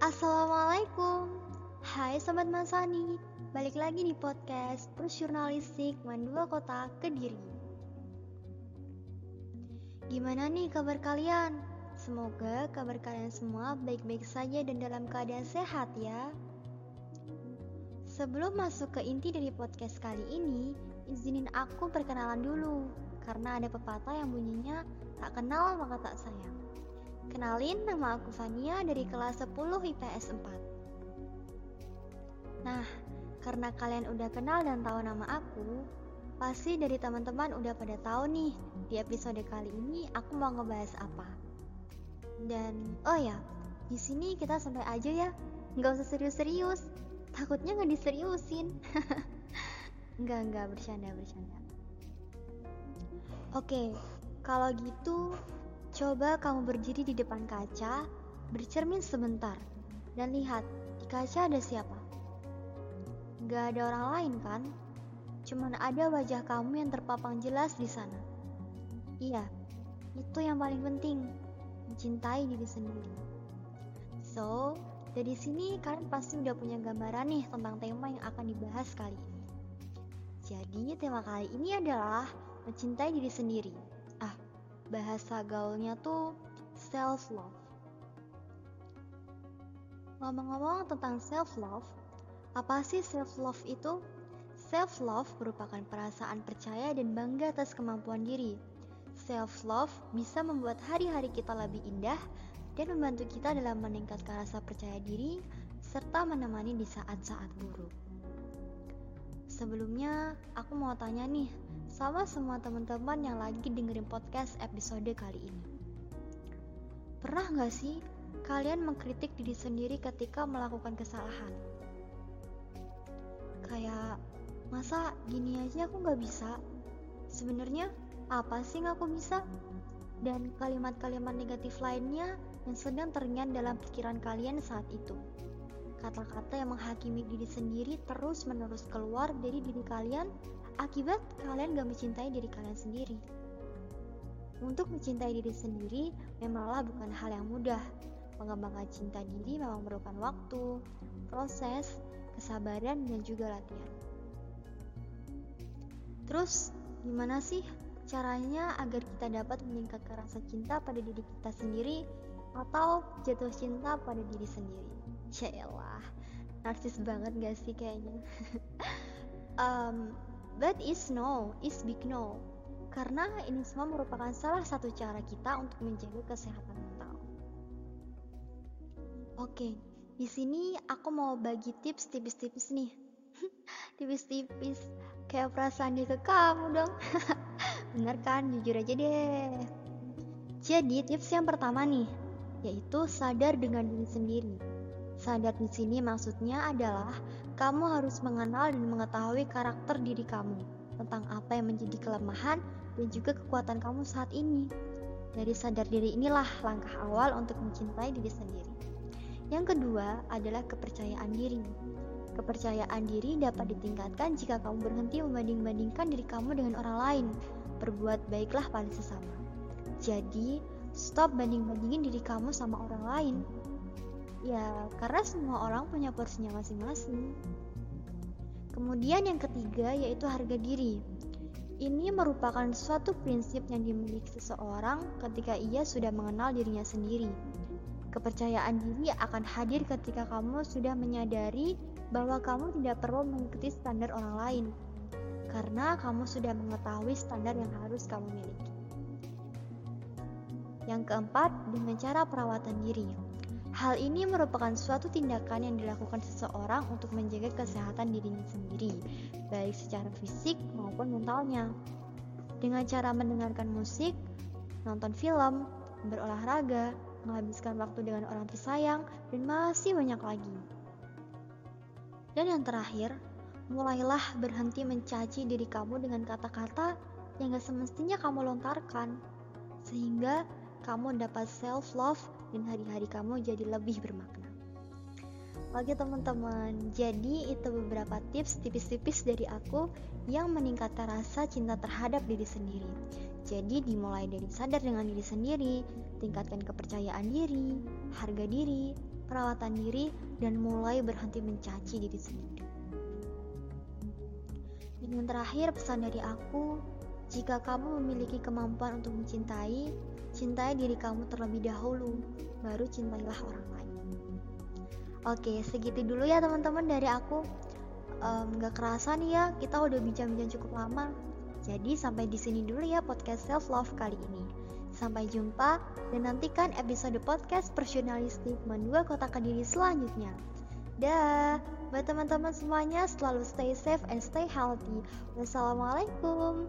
Assalamualaikum. Hai Sobat Masani Balik lagi di podcast Terus Jurnalistik Mandua Kota Kediri. Gimana nih kabar kalian? Semoga kabar kalian semua baik-baik saja dan dalam keadaan sehat ya. Sebelum masuk ke inti dari podcast kali ini Izinin aku perkenalan dulu Karena ada pepatah yang bunyinya Tak kenal maka tak sayang Kenalin, nama aku Fania dari kelas 10 IPS 4. Nah, karena kalian udah kenal dan tahu nama aku, pasti dari teman-teman udah pada tahu nih di episode kali ini aku mau ngebahas apa. Dan oh ya, di sini kita sampai aja ya, nggak usah serius-serius. Takutnya nggak diseriusin. nggak nggak bercanda bercanda. Oke, kalau gitu Coba kamu berdiri di depan kaca, bercermin sebentar, dan lihat di kaca ada siapa. Gak ada orang lain kan? Cuman ada wajah kamu yang terpapang jelas di sana. Iya, itu yang paling penting, mencintai diri sendiri. So, dari sini kalian pasti udah punya gambaran nih tentang tema yang akan dibahas kali ini. Jadi, tema kali ini adalah mencintai diri sendiri bahasa gaulnya tuh self love. Ngomong-ngomong tentang self love, apa sih self love itu? Self love merupakan perasaan percaya dan bangga atas kemampuan diri. Self love bisa membuat hari-hari kita lebih indah dan membantu kita dalam meningkatkan rasa percaya diri serta menemani di saat-saat buruk. Sebelumnya, aku mau tanya nih, sama semua teman-teman yang lagi dengerin podcast episode kali ini. Pernah gak sih kalian mengkritik diri sendiri ketika melakukan kesalahan? Kayak, masa gini aja aku gak bisa? Sebenarnya apa sih yang aku bisa? Dan kalimat-kalimat negatif lainnya yang sedang terngiang dalam pikiran kalian saat itu. Kata-kata yang menghakimi diri sendiri terus-menerus keluar dari diri kalian Akibat kalian gak mencintai diri kalian sendiri. Untuk mencintai diri sendiri memanglah bukan hal yang mudah. Mengembangkan cinta diri memang memerlukan waktu, proses, kesabaran, dan juga latihan. Terus, gimana sih caranya agar kita dapat meningkatkan rasa cinta pada diri kita sendiri atau jatuh cinta pada diri sendiri? Yaelah, narsis banget gak sih kayaknya? um, But is no, is big no. Karena ini semua merupakan salah satu cara kita untuk menjaga kesehatan mental. Oke, di sini aku mau bagi tips tipis-tipis nih. Tipis-tipis, kayak perasaan dia ke kamu dong. Bener kan? Jujur aja deh. Jadi tips yang pertama nih, yaitu sadar dengan diri sendiri. Sadar di sini maksudnya adalah kamu harus mengenal dan mengetahui karakter diri kamu tentang apa yang menjadi kelemahan dan juga kekuatan kamu saat ini. Dari sadar diri inilah langkah awal untuk mencintai diri sendiri. Yang kedua adalah kepercayaan diri. Kepercayaan diri dapat ditingkatkan jika kamu berhenti membanding-bandingkan diri kamu dengan orang lain. Berbuat baiklah pada sesama. Jadi, stop banding-bandingin diri kamu sama orang lain Ya, karena semua orang punya porsinya masing-masing. Kemudian yang ketiga yaitu harga diri. Ini merupakan suatu prinsip yang dimiliki seseorang ketika ia sudah mengenal dirinya sendiri. Kepercayaan diri akan hadir ketika kamu sudah menyadari bahwa kamu tidak perlu mengikuti standar orang lain, karena kamu sudah mengetahui standar yang harus kamu miliki. Yang keempat, dengan cara perawatan diri. Hal ini merupakan suatu tindakan yang dilakukan seseorang untuk menjaga kesehatan dirinya sendiri, baik secara fisik maupun mentalnya. Dengan cara mendengarkan musik, nonton film, berolahraga, menghabiskan waktu dengan orang tersayang, dan masih banyak lagi. Dan yang terakhir, mulailah berhenti mencaci diri kamu dengan kata-kata yang gak semestinya kamu lontarkan, sehingga kamu dapat self love dan hari-hari kamu jadi lebih bermakna. Oke teman-teman, jadi itu beberapa tips tipis-tipis dari aku yang meningkatkan rasa cinta terhadap diri sendiri. Jadi dimulai dari sadar dengan diri sendiri, tingkatkan kepercayaan diri, harga diri, perawatan diri, dan mulai berhenti mencaci diri sendiri. Dan terakhir pesan dari aku, jika kamu memiliki kemampuan untuk mencintai, cintai diri kamu terlebih dahulu, baru cintailah orang lain. Oke, segitu dulu ya teman-teman dari aku. Um, gak kerasa nih ya, kita udah bincang-bincang cukup lama. Jadi sampai di sini dulu ya podcast self love kali ini. Sampai jumpa dan nantikan episode podcast personalistik mendua kota Kediri selanjutnya. Dah, buat teman-teman semuanya selalu stay safe and stay healthy. Wassalamualaikum.